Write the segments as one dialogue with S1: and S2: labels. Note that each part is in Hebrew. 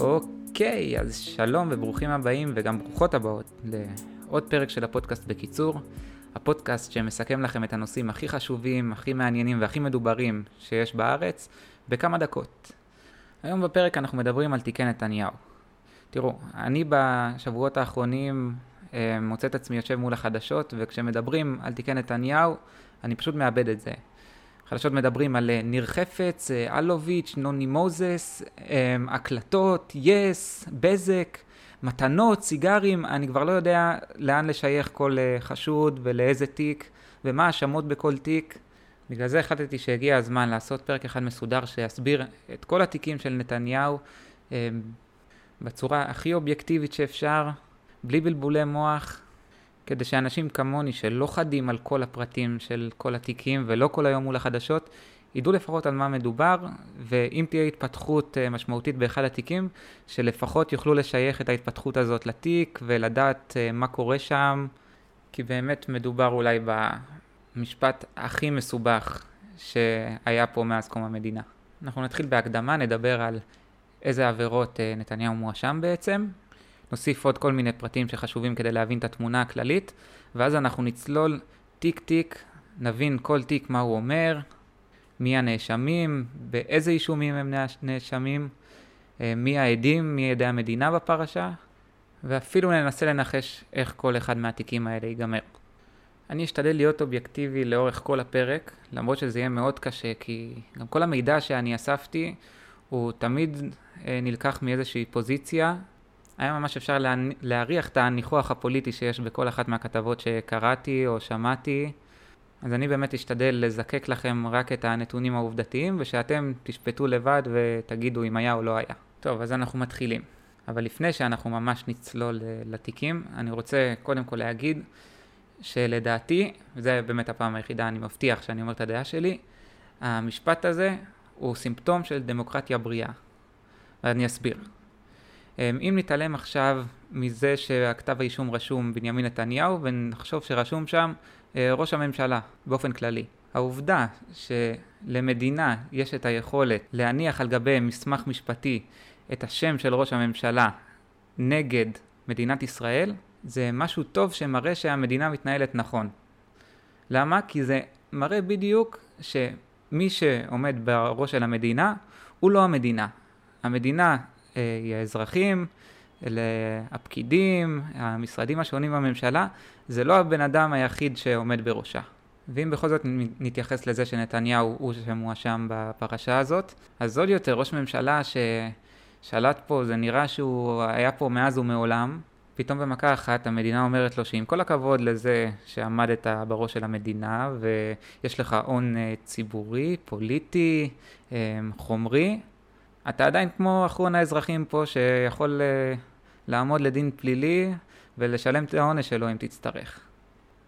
S1: אוקיי, אז שלום וברוכים הבאים וגם ברוכות הבאות לעוד פרק של הפודקאסט בקיצור. הפודקאסט שמסכם לכם את הנושאים הכי חשובים, הכי מעניינים והכי מדוברים שיש בארץ בכמה דקות. היום בפרק אנחנו מדברים על תיקי נתניהו. תראו, אני בשבועות האחרונים אה, מוצא את עצמי יושב מול החדשות, וכשמדברים על תיקי נתניהו, אני פשוט מאבד את זה. חדשות מדברים על אה, ניר חפץ, אה, אלוביץ', נוני מוזס, הקלטות, יס, בזק, מתנות, סיגרים, אני כבר לא יודע לאן לשייך כל חשוד ולאיזה תיק ומה האשמות בכל תיק. בגלל זה החלטתי שהגיע הזמן לעשות פרק אחד מסודר שיסביר את כל התיקים של נתניהו בצורה הכי אובייקטיבית שאפשר, בלי בלבולי מוח, כדי שאנשים כמוני שלא חדים על כל הפרטים של כל התיקים ולא כל היום מול החדשות, ידעו לפחות על מה מדובר, ואם תהיה התפתחות אה, משמעותית באחד התיקים, שלפחות יוכלו לשייך את ההתפתחות הזאת לתיק ולדעת אה, מה קורה שם, כי באמת מדובר אולי במשפט הכי מסובך שהיה פה מאז קום המדינה. אנחנו נתחיל בהקדמה, נדבר על איזה עבירות אה, נתניהו מואשם בעצם, נוסיף עוד כל מיני פרטים שחשובים כדי להבין את התמונה הכללית, ואז אנחנו נצלול תיק תיק, נבין כל תיק מה הוא אומר, מי הנאשמים, באיזה אישומים הם נאשמים, אה, מי העדים, מי עדי המדינה בפרשה, ואפילו ננסה לנחש איך כל אחד מהתיקים האלה ייגמר. אני אשתדל להיות אובייקטיבי לאורך כל הפרק, למרות שזה יהיה מאוד קשה, כי גם כל המידע שאני אספתי הוא תמיד אה, נלקח מאיזושהי פוזיציה היה ממש אפשר להריח את הניחוח הפוליטי שיש בכל אחת מהכתבות שקראתי או שמעתי. אז אני באמת אשתדל לזקק לכם רק את הנתונים העובדתיים, ושאתם תשפטו לבד ותגידו אם היה או לא היה. טוב, אז אנחנו מתחילים. אבל לפני שאנחנו ממש נצלול אה, לתיקים, אני רוצה קודם כל להגיד שלדעתי, וזה באמת הפעם היחידה, אני מבטיח שאני אומר את הדעה שלי, המשפט הזה הוא סימפטום של דמוקרטיה בריאה. ואני אסביר. אמ, אם נתעלם עכשיו מזה שהכתב האישום רשום בנימין נתניהו ונחשוב שרשום שם אה, ראש הממשלה באופן כללי. העובדה שלמדינה יש את היכולת להניח על גבי מסמך משפטי את השם של ראש הממשלה נגד מדינת ישראל זה משהו טוב שמראה שהמדינה מתנהלת נכון. למה? כי זה מראה בדיוק שמי שעומד בראש של המדינה הוא לא המדינה. המדינה האזרחים, אלה הפקידים, המשרדים השונים בממשלה, זה לא הבן אדם היחיד שעומד בראשה. ואם בכל זאת נתייחס לזה שנתניהו הוא שמואשם בפרשה הזאת, אז עוד יותר ראש ממשלה ששלט פה, זה נראה שהוא היה פה מאז ומעולם, פתאום במכה אחת המדינה אומרת לו שעם כל הכבוד לזה שעמדת בראש של המדינה ויש לך הון אה, ציבורי, פוליטי, אה, חומרי, אתה עדיין כמו אחרון האזרחים פה שיכול uh, לעמוד לדין פלילי ולשלם את העונש שלו אם תצטרך.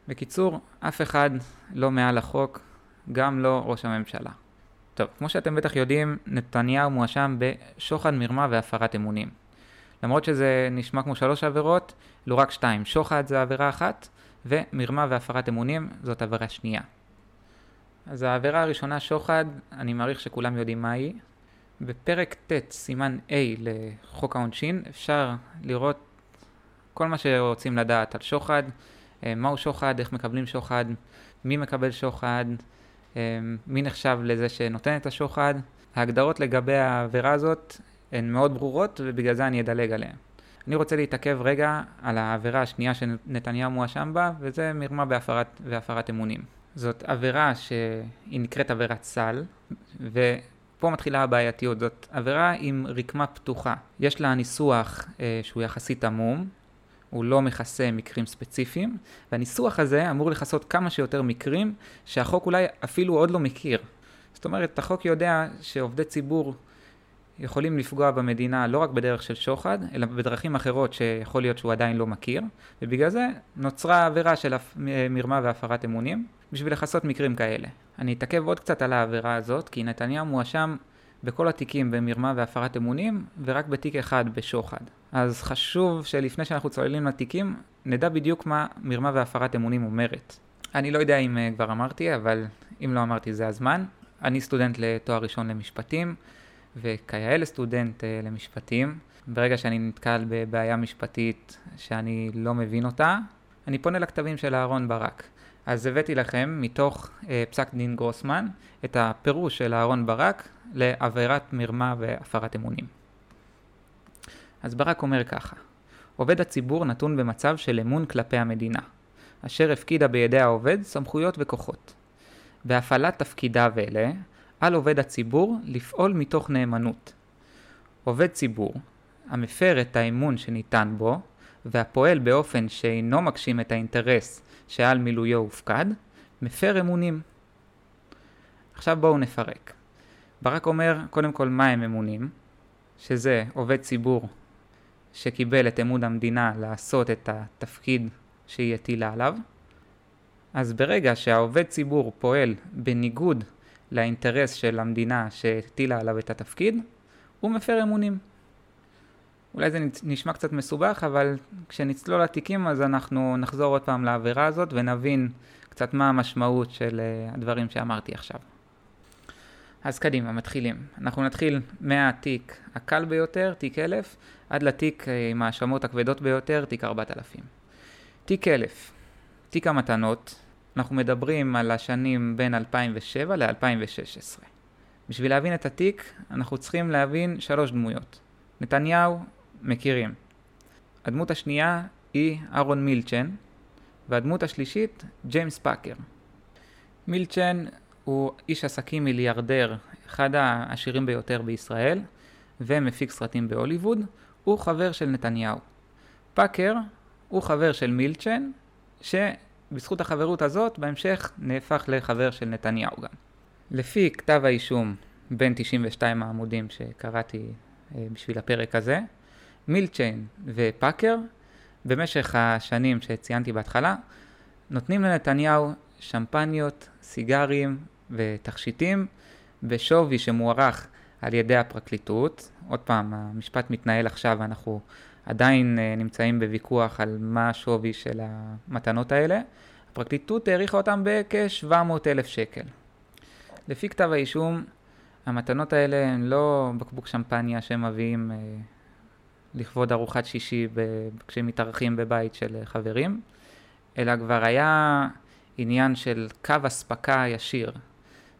S1: בקיצור, אף אחד לא מעל החוק, גם לא ראש הממשלה. טוב, כמו שאתם בטח יודעים, נתניהו מואשם בשוחד, מרמה והפרת אמונים. למרות שזה נשמע כמו שלוש עבירות, לא רק שתיים. שוחד זה עבירה אחת, ומרמה והפרת אמונים זאת עבירה שנייה. אז העבירה הראשונה, שוחד, אני מעריך שכולם יודעים מה היא. בפרק ט', סימן A לחוק העונשין, אפשר לראות כל מה שרוצים לדעת על שוחד, אה, מהו שוחד, איך מקבלים שוחד, מי מקבל שוחד, אה, מי נחשב לזה שנותן את השוחד. ההגדרות לגבי העבירה הזאת הן מאוד ברורות ובגלל זה אני אדלג עליהן. אני רוצה להתעכב רגע על העבירה השנייה שנתניהו מואשם בה, וזה מרמה בהפרת, והפרת אמונים. זאת עבירה שהיא נקראת עבירת סל, ו... פה מתחילה הבעייתיות, זאת עבירה עם רקמה פתוחה. יש לה ניסוח אה, שהוא יחסית עמום, הוא לא מכסה מקרים ספציפיים, והניסוח הזה אמור לכסות כמה שיותר מקרים שהחוק אולי אפילו עוד לא מכיר. זאת אומרת, החוק יודע שעובדי ציבור יכולים לפגוע במדינה לא רק בדרך של שוחד, אלא בדרכים אחרות שיכול להיות שהוא עדיין לא מכיר, ובגלל זה נוצרה עבירה של מרמה והפרת אמונים, בשביל לכסות מקרים כאלה. אני אתעכב עוד קצת על העבירה הזאת, כי נתניהו מואשם בכל התיקים במרמה והפרת אמונים, ורק בתיק אחד בשוחד. אז חשוב שלפני שאנחנו צוללים לתיקים, נדע בדיוק מה מרמה והפרת אמונים אומרת. אני לא יודע אם uh, כבר אמרתי, אבל אם לא אמרתי זה הזמן. אני סטודנט לתואר ראשון למשפטים, וכיאה לסטודנט uh, למשפטים, ברגע שאני נתקל בבעיה משפטית שאני לא מבין אותה, אני פונה לכתבים של אהרון ברק. אז הבאתי לכם מתוך אה, פסק דין גרוסמן את הפירוש של אהרון ברק לעבירת מרמה והפרת אמונים. אז ברק אומר ככה: עובד הציבור נתון במצב של אמון כלפי המדינה, אשר הפקידה בידי העובד סמכויות וכוחות. בהפעלת תפקידיו אלה, על עובד הציבור לפעול מתוך נאמנות. עובד ציבור, המפר את האמון שניתן בו, והפועל באופן שאינו מגשים את האינטרס שעל מילויו הופקד, מפר אמונים. עכשיו בואו נפרק. ברק אומר קודם כל מה הם אמונים, שזה עובד ציבור שקיבל את אמון המדינה לעשות את התפקיד שהיא הטילה עליו. אז ברגע שהעובד ציבור פועל בניגוד לאינטרס של המדינה שהטילה עליו את התפקיד, הוא מפר אמונים. אולי זה נשמע קצת מסובך, אבל כשנצלול לתיקים אז אנחנו נחזור עוד פעם לעבירה הזאת ונבין קצת מה המשמעות של uh, הדברים שאמרתי עכשיו. אז קדימה, מתחילים. אנחנו נתחיל מהתיק הקל ביותר, תיק 1000, עד לתיק uh, עם ההאשמות הכבדות ביותר, תיק 4000. תיק 1000, תיק המתנות, אנחנו מדברים על השנים בין 2007 ל-2016. בשביל להבין את התיק, אנחנו צריכים להבין שלוש דמויות. נתניהו, מכירים. הדמות השנייה היא אהרון מילצ'ן, והדמות השלישית, ג'יימס פאקר. מילצ'ן הוא איש עסקים מיליארדר, אחד העשירים ביותר בישראל, ומפיק סרטים בהוליווד, הוא חבר של נתניהו. פאקר הוא חבר של מילצ'ן, שבזכות החברות הזאת, בהמשך נהפך לחבר של נתניהו גם. לפי כתב האישום בין 92 העמודים שקראתי אה, בשביל הפרק הזה, מילצ'יין ופאקר, במשך השנים שציינתי בהתחלה, נותנים לנתניהו שמפניות, סיגרים ותכשיטים בשווי שמוערך על ידי הפרקליטות. עוד פעם, המשפט מתנהל עכשיו ואנחנו עדיין uh, נמצאים בוויכוח על מה השווי של המתנות האלה. הפרקליטות העריכה אותם בכ-700 אלף שקל. לפי כתב האישום, המתנות האלה הן לא בקבוק שמפניה שהם מביאים uh, לכבוד ארוחת שישי ב- כשהם מתארחים בבית של חברים, אלא כבר היה עניין של קו אספקה ישיר.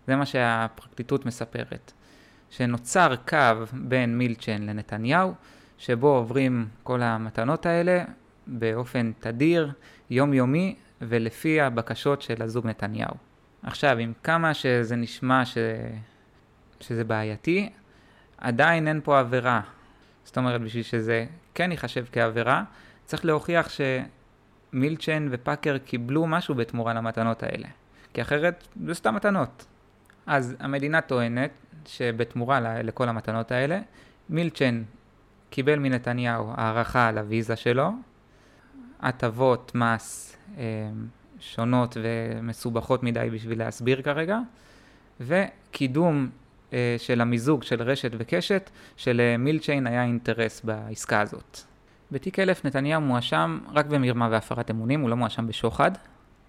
S1: זה מה שהפרקליטות מספרת. שנוצר קו בין מילצ'ן לנתניהו, שבו עוברים כל המתנות האלה באופן תדיר, יומיומי, ולפי הבקשות של הזוג נתניהו. עכשיו, עם כמה שזה נשמע ש... שזה בעייתי, עדיין אין פה עבירה. זאת אומרת, בשביל שזה כן ייחשב כעבירה, צריך להוכיח שמילצ'ן ופאקר קיבלו משהו בתמורה למתנות האלה. כי אחרת זה סתם מתנות. אז המדינה טוענת שבתמורה לכל המתנות האלה, מילצ'ן קיבל מנתניהו הערכה על הוויזה שלו, הטבות מס אה, שונות ומסובכות מדי בשביל להסביר כרגע, וקידום אה, של המיזוג של רשת וקשת, שלמילצ'יין היה אינטרס בעסקה הזאת. בתיק 1000 נתניהו מואשם רק במרמה והפרת אמונים, הוא לא מואשם בשוחד.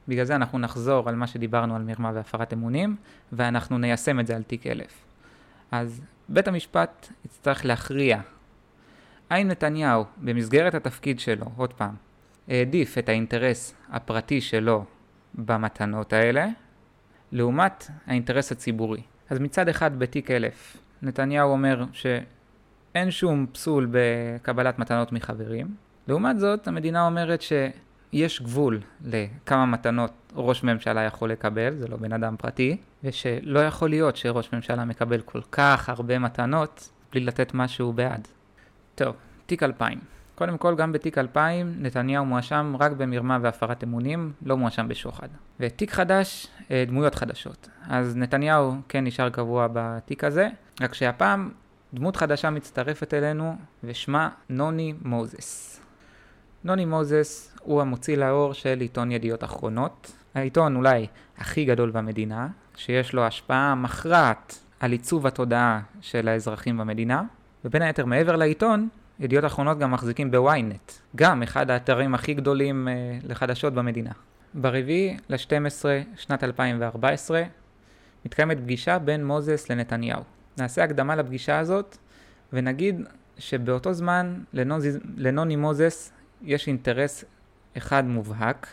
S1: בגלל זה אנחנו נחזור על מה שדיברנו על מרמה והפרת אמונים, ואנחנו ניישם את זה על תיק 1000. אז בית המשפט יצטרך להכריע האם נתניהו, במסגרת התפקיד שלו, עוד פעם, העדיף את האינטרס הפרטי שלו במתנות האלה, לעומת האינטרס הציבורי. אז מצד אחד בתיק אלף, נתניהו אומר שאין שום פסול בקבלת מתנות מחברים. לעומת זאת, המדינה אומרת שיש גבול לכמה מתנות ראש ממשלה יכול לקבל, זה לא בן אדם פרטי, ושלא יכול להיות שראש ממשלה מקבל כל כך הרבה מתנות בלי לתת משהו בעד. טוב, תיק 2000. קודם כל, גם בתיק 2000 נתניהו מואשם רק במרמה והפרת אמונים, לא מואשם בשוחד. ותיק חדש, אה, דמויות חדשות. אז נתניהו כן נשאר קבוע בתיק הזה, רק שהפעם דמות חדשה מצטרפת אלינו, ושמה נוני מוזס. נוני מוזס הוא המוציא לאור של עיתון ידיעות אחרונות. העיתון אולי הכי גדול במדינה, שיש לו השפעה מכרעת על עיצוב התודעה של האזרחים במדינה, ובין היתר מעבר לעיתון, ידיעות אחרונות גם מחזיקים בוויינט, גם אחד האתרים הכי גדולים אה, לחדשות במדינה. ברביעי ל-12 שנת 2014 מתקיימת פגישה בין מוזס לנתניהו. נעשה הקדמה לפגישה הזאת ונגיד שבאותו זמן לנוני מוזס יש אינטרס אחד מובהק,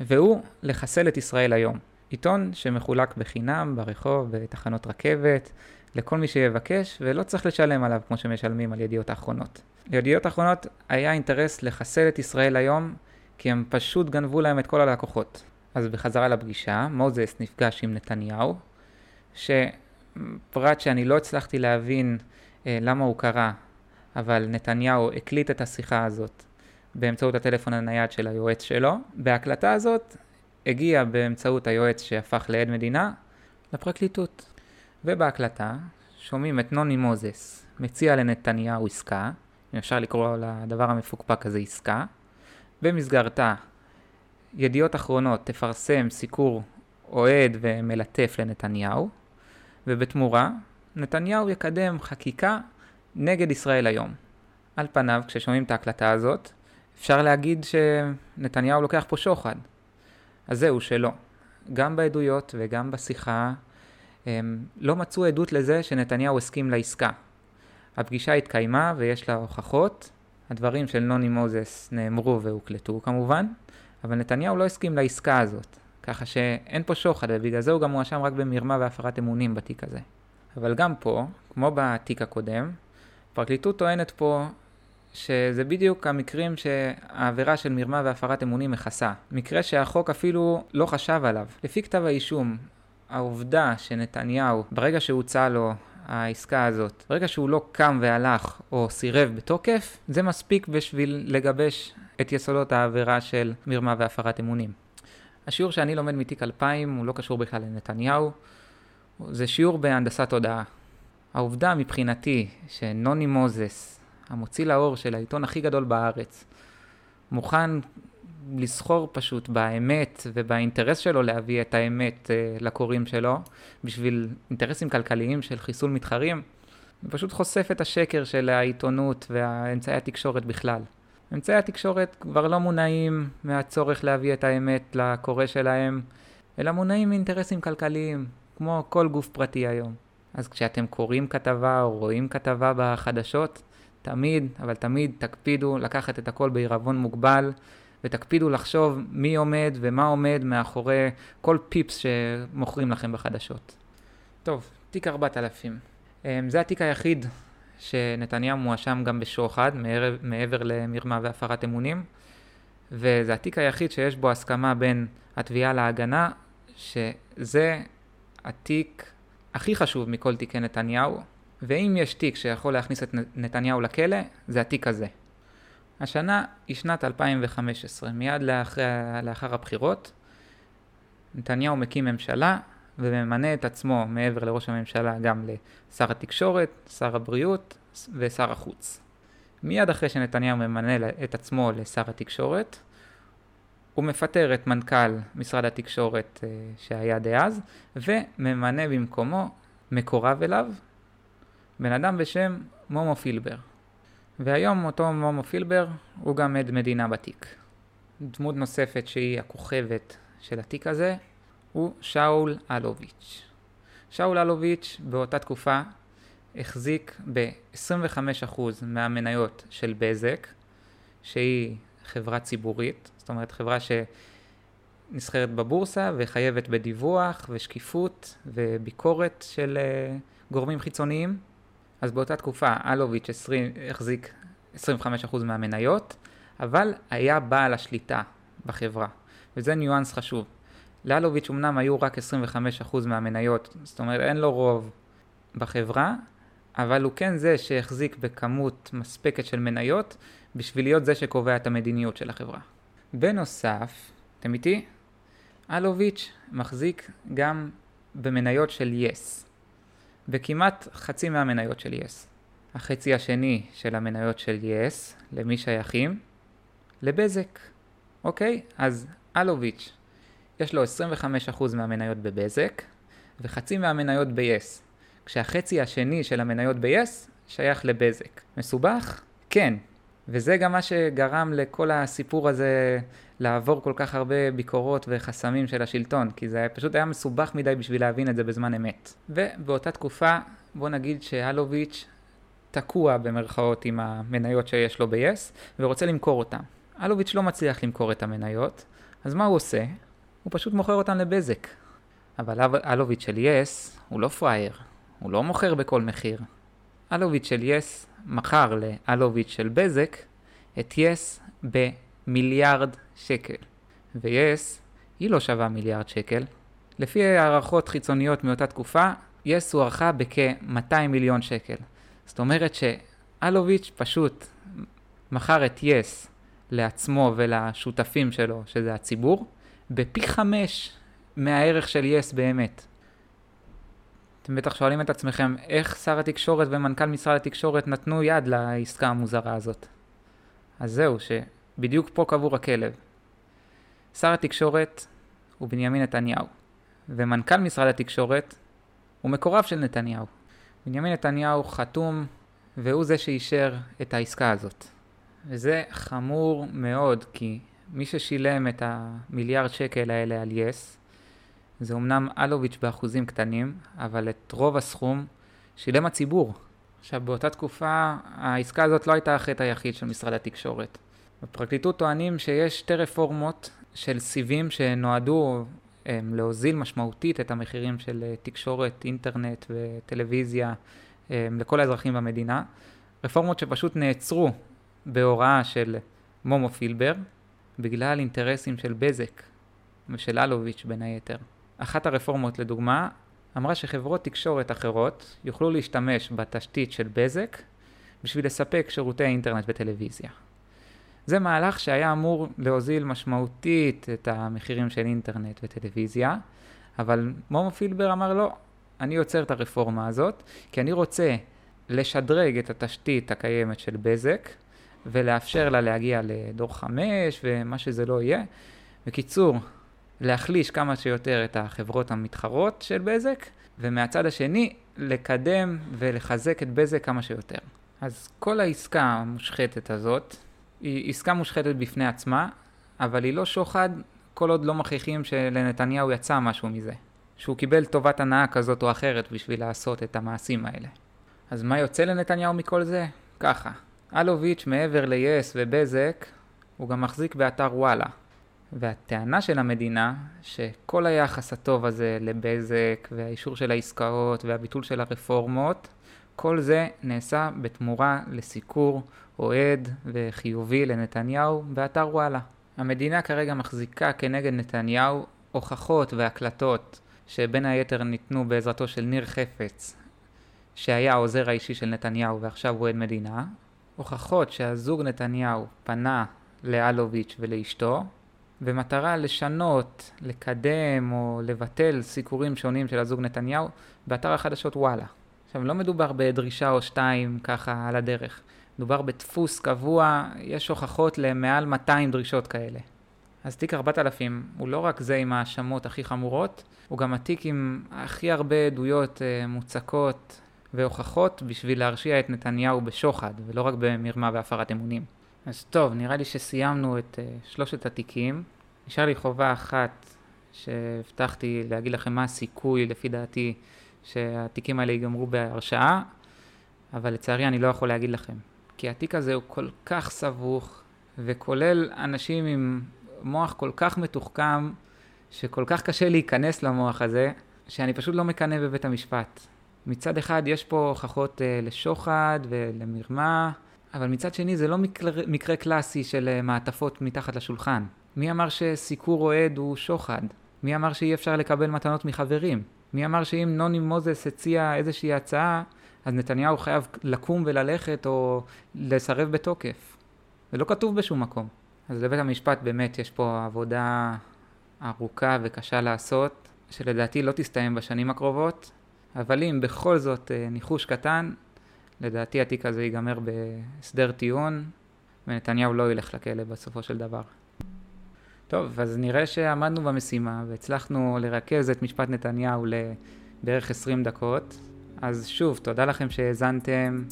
S1: והוא לחסל את ישראל היום. עיתון שמחולק בחינם, ברחוב, בתחנות רכבת, לכל מי שיבקש, ולא צריך לשלם עליו כמו שמשלמים על ידיעות האחרונות. לידיעות האחרונות היה אינטרס לחסל את ישראל היום, כי הם פשוט גנבו להם את כל הלקוחות. אז בחזרה לפגישה, מוזס נפגש עם נתניהו, שפרט שאני לא הצלחתי להבין אה, למה הוא קרא, אבל נתניהו הקליט את השיחה הזאת באמצעות הטלפון הנייד של היועץ שלו. בהקלטה הזאת הגיע באמצעות היועץ שהפך לעד מדינה לפרקליטות. ובהקלטה שומעים את נוני מוזס מציע לנתניהו עסקה, אם אפשר לקרוא לדבר המפוקפק הזה עסקה, במסגרתה ידיעות אחרונות תפרסם סיקור אוהד ומלטף לנתניהו, ובתמורה נתניהו יקדם חקיקה נגד ישראל היום. על פניו, כששומעים את ההקלטה הזאת, אפשר להגיד שנתניהו לוקח פה שוחד. אז זהו, שלא. גם בעדויות וגם בשיחה לא מצאו עדות לזה שנתניהו הסכים לעסקה. הפגישה התקיימה ויש לה הוכחות. הדברים של נוני מוזס נאמרו והוקלטו כמובן, אבל נתניהו לא הסכים לעסקה הזאת. ככה שאין פה שוחד, ובגלל זה הוא גם מואשם רק במרמה והפרת אמונים בתיק הזה. אבל גם פה, כמו בתיק הקודם, הפרקליטות טוענת פה שזה בדיוק המקרים שהעבירה של מרמה והפרת אמונים מכסה. מקרה שהחוק אפילו לא חשב עליו. לפי כתב האישום, העובדה שנתניהו, ברגע שהוצע לו העסקה הזאת, ברגע שהוא לא קם והלך או סירב בתוקף, זה מספיק בשביל לגבש את יסודות העבירה של מרמה והפרת אמונים. השיעור שאני לומד מתיק 2000 הוא לא קשור בכלל לנתניהו, זה שיעור בהנדסת תודעה. העובדה מבחינתי שנוני מוזס, המוציא לאור של העיתון הכי גדול בארץ, מוכן לסחור פשוט באמת ובאינטרס שלו להביא את האמת uh, לקוראים שלו, בשביל אינטרסים כלכליים של חיסול מתחרים, פשוט חושף את השקר של העיתונות והאמצעי התקשורת בכלל. אמצעי התקשורת כבר לא מונעים מהצורך להביא את האמת לקורא שלהם, אלא מונעים מאינטרסים כלכליים, כמו כל גוף פרטי היום. אז כשאתם קוראים כתבה או רואים כתבה בחדשות, תמיד, אבל תמיד תקפידו לקחת את הכל בעירבון מוגבל, ותקפידו לחשוב מי עומד ומה עומד מאחורי כל פיפס שמוכרים לכם בחדשות. טוב, תיק 4000. אמ, זה התיק היחיד שנתניהו מואשם גם בשוחד, מעבר, למרמה והפרת אמונים, וזה התיק היחיד שיש בו הסכמה בין התביעה להגנה, שזה התיק הכי חשוב מכל תיקי נתניהו, ואם יש תיק שיכול להכניס את נתניהו לכלא, זה התיק הזה. השנה היא שנת 2015, מיד לאחר, לאחר הבחירות, נתניהו מקים ממשלה וממנה את עצמו מעבר לראש הממשלה גם לשר התקשורת, שר הבריאות ושר החוץ. מיד אחרי שנתניהו ממנה את עצמו לשר התקשורת, הוא מפטר את מנכ"ל משרד התקשורת אה, שהיה דאז, וממנה במקומו מקורב אליו, בן אדם בשם מומו פילבר. והיום אותו מומו פילבר הוא גם עד מדינה בתיק. דמות נוספת שהיא הכוכבת של התיק הזה הוא שאול אלוביץ'. שאול אלוביץ' באותה תקופה החזיק ב-25% מהמניות של בזק, שהיא חברה ציבורית, זאת אומרת חברה שנסחרת בבורסה וחייבת בדיווח ושקיפות וביקורת של uh, גורמים חיצוניים. אז באותה תקופה אלוביץ' 20, החזיק 25% מהמניות, אבל היה בעל השליטה בחברה, וזה ניואנס חשוב. לאלוביץ' אמנם היו רק 25% מהמניות, זאת אומרת אין לו רוב בחברה, אבל הוא כן זה שהחזיק בכמות מספקת של מניות בשביל להיות זה שקובע את המדיניות של החברה. בנוסף, אתם איתי? אלוביץ' מחזיק גם במניות של יס, בכמעט חצי מהמניות של יס. החצי השני של המניות של יס, למי שייכים? לבזק. אוקיי? אז אלוביץ', יש לו 25% מהמניות בבזק, וחצי מהמניות ב-yes, כשהחצי השני של המניות ב-yes שייך לבזק. מסובך? כן. וזה גם מה שגרם לכל הסיפור הזה לעבור כל כך הרבה ביקורות וחסמים של השלטון, כי זה פשוט היה מסובך מדי בשביל להבין את זה בזמן אמת. ובאותה תקופה, בוא נגיד שאלוביץ' תקוע במרכאות עם המניות שיש לו ב-yes, ורוצה למכור אותן. אלוביץ' לא מצליח למכור את המניות, אז מה הוא עושה? הוא פשוט מוכר אותן לבזק. אבל אלוביץ' של yes הוא לא פראייר, הוא לא מוכר בכל מחיר. אלוביץ' של yes מכר לאלוביץ' של בזק את yes במיליארד שקל. ו-yes היא לא שווה מיליארד שקל. לפי הערכות חיצוניות מאותה תקופה, yes הוערכה בכ-200 מיליון שקל. זאת אומרת שאלוביץ' פשוט מכר את yes לעצמו ולשותפים שלו, שזה הציבור, בפי חמש מהערך של yes באמת. אתם בטח שואלים את עצמכם, איך שר התקשורת ומנכ"ל משרד התקשורת נתנו יד לעסקה המוזרה הזאת? אז זהו, שבדיוק פה קבור הכלב. שר התקשורת הוא בנימין נתניהו, ומנכ"ל משרד התקשורת הוא מקורב של נתניהו. בנימין נתניהו חתום, והוא זה שאישר את העסקה הזאת. וזה חמור מאוד, כי מי ששילם את המיליארד שקל האלה על יס, זה אמנם אלוביץ' באחוזים קטנים, אבל את רוב הסכום שילם הציבור. עכשיו, באותה תקופה העסקה הזאת לא הייתה החטא היחיד של משרד התקשורת. בפרקליטות טוענים שיש שתי רפורמות של סיבים שנועדו הם, להוזיל משמעותית את המחירים של אה, תקשורת, אינטרנט וטלוויזיה הם, לכל האזרחים במדינה. רפורמות שפשוט נעצרו בהוראה של מומו פילבר, בגלל אינטרסים של בזק ושל אלוביץ' בין היתר. אחת הרפורמות לדוגמה אמרה שחברות תקשורת אחרות יוכלו להשתמש בתשתית של בזק בשביל לספק שירותי אינטרנט וטלוויזיה. זה מהלך שהיה אמור להוזיל משמעותית את המחירים של אינטרנט וטלוויזיה, אבל מומו פילבר אמר לא, אני עוצר את הרפורמה הזאת, כי אני רוצה לשדרג את התשתית הקיימת של בזק, ולאפשר לה להגיע לדור חמש ומה שזה לא יהיה. בקיצור, להחליש כמה שיותר את החברות המתחרות של בזק, ומהצד השני, לקדם ולחזק את בזק כמה שיותר. אז כל העסקה המושחתת הזאת, היא עסקה מושחתת בפני עצמה, אבל היא לא שוחד כל עוד לא מכריחים שלנתניהו יצא משהו מזה. שהוא קיבל טובת הנאה כזאת או אחרת בשביל לעשות את המעשים האלה. אז מה יוצא לנתניהו מכל זה? ככה, אלוביץ' מעבר ל-yes ובזק, הוא גם מחזיק באתר וואלה. והטענה של המדינה, שכל היחס הטוב הזה לבזק והאישור של העסקאות והביטול של הרפורמות, כל זה נעשה בתמורה לסיקור אוהד וחיובי לנתניהו באתר וואלה. המדינה כרגע מחזיקה כנגד נתניהו הוכחות והקלטות שבין היתר ניתנו בעזרתו של ניר חפץ, שהיה העוזר האישי של נתניהו ועכשיו הוא עד מדינה, הוכחות שהזוג נתניהו פנה לאלוביץ' ולאשתו, במטרה לשנות, לקדם או לבטל סיקורים שונים של הזוג נתניהו באתר החדשות וואלה. עכשיו, לא מדובר בדרישה או שתיים ככה על הדרך. מדובר בדפוס קבוע, יש הוכחות למעל 200 דרישות כאלה. אז תיק 4000 הוא לא רק זה עם ההאשמות הכי חמורות, הוא גם התיק עם הכי הרבה עדויות אה, מוצקות והוכחות בשביל להרשיע את נתניהו בשוחד, ולא רק במרמה והפרת אמונים. אז טוב, נראה לי שסיימנו את uh, שלושת התיקים. נשאר לי חובה אחת שהבטחתי להגיד לכם מה הסיכוי, לפי דעתי, שהתיקים האלה ייגמרו בהרשעה, אבל לצערי אני לא יכול להגיד לכם. כי התיק הזה הוא כל כך סבוך, וכולל אנשים עם מוח כל כך מתוחכם, שכל כך קשה להיכנס למוח הזה, שאני פשוט לא מקנא בבית המשפט. מצד אחד יש פה הוכחות uh, לשוחד ולמרמה, אבל מצד שני זה לא מקרה, מקרה קלאסי של uh, מעטפות מתחת לשולחן. מי אמר שסיקור אוהד הוא שוחד? מי אמר שאי אפשר לקבל מתנות מחברים? מי אמר שאם נוני מוזס הציע איזושהי הצעה, אז נתניהו חייב לקום וללכת או לסרב בתוקף? זה לא כתוב בשום מקום. אז לבית המשפט באמת יש פה עבודה ארוכה וקשה לעשות, שלדעתי לא תסתיים בשנים הקרובות, אבל אם בכל זאת אה, ניחוש קטן, לדעתי התיק הזה ייגמר בהסדר טיעון, ונתניהו לא ילך לכלא בסופו של דבר. טוב, אז נראה שעמדנו במשימה והצלחנו לרכז את משפט נתניהו לבערך 20 דקות. אז שוב, תודה לכם שהאזנתם,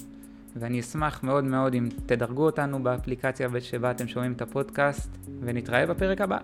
S1: ואני אשמח מאוד מאוד אם תדרגו אותנו באפליקציה שבה אתם שומעים את הפודקאסט, ונתראה בפרק הבא.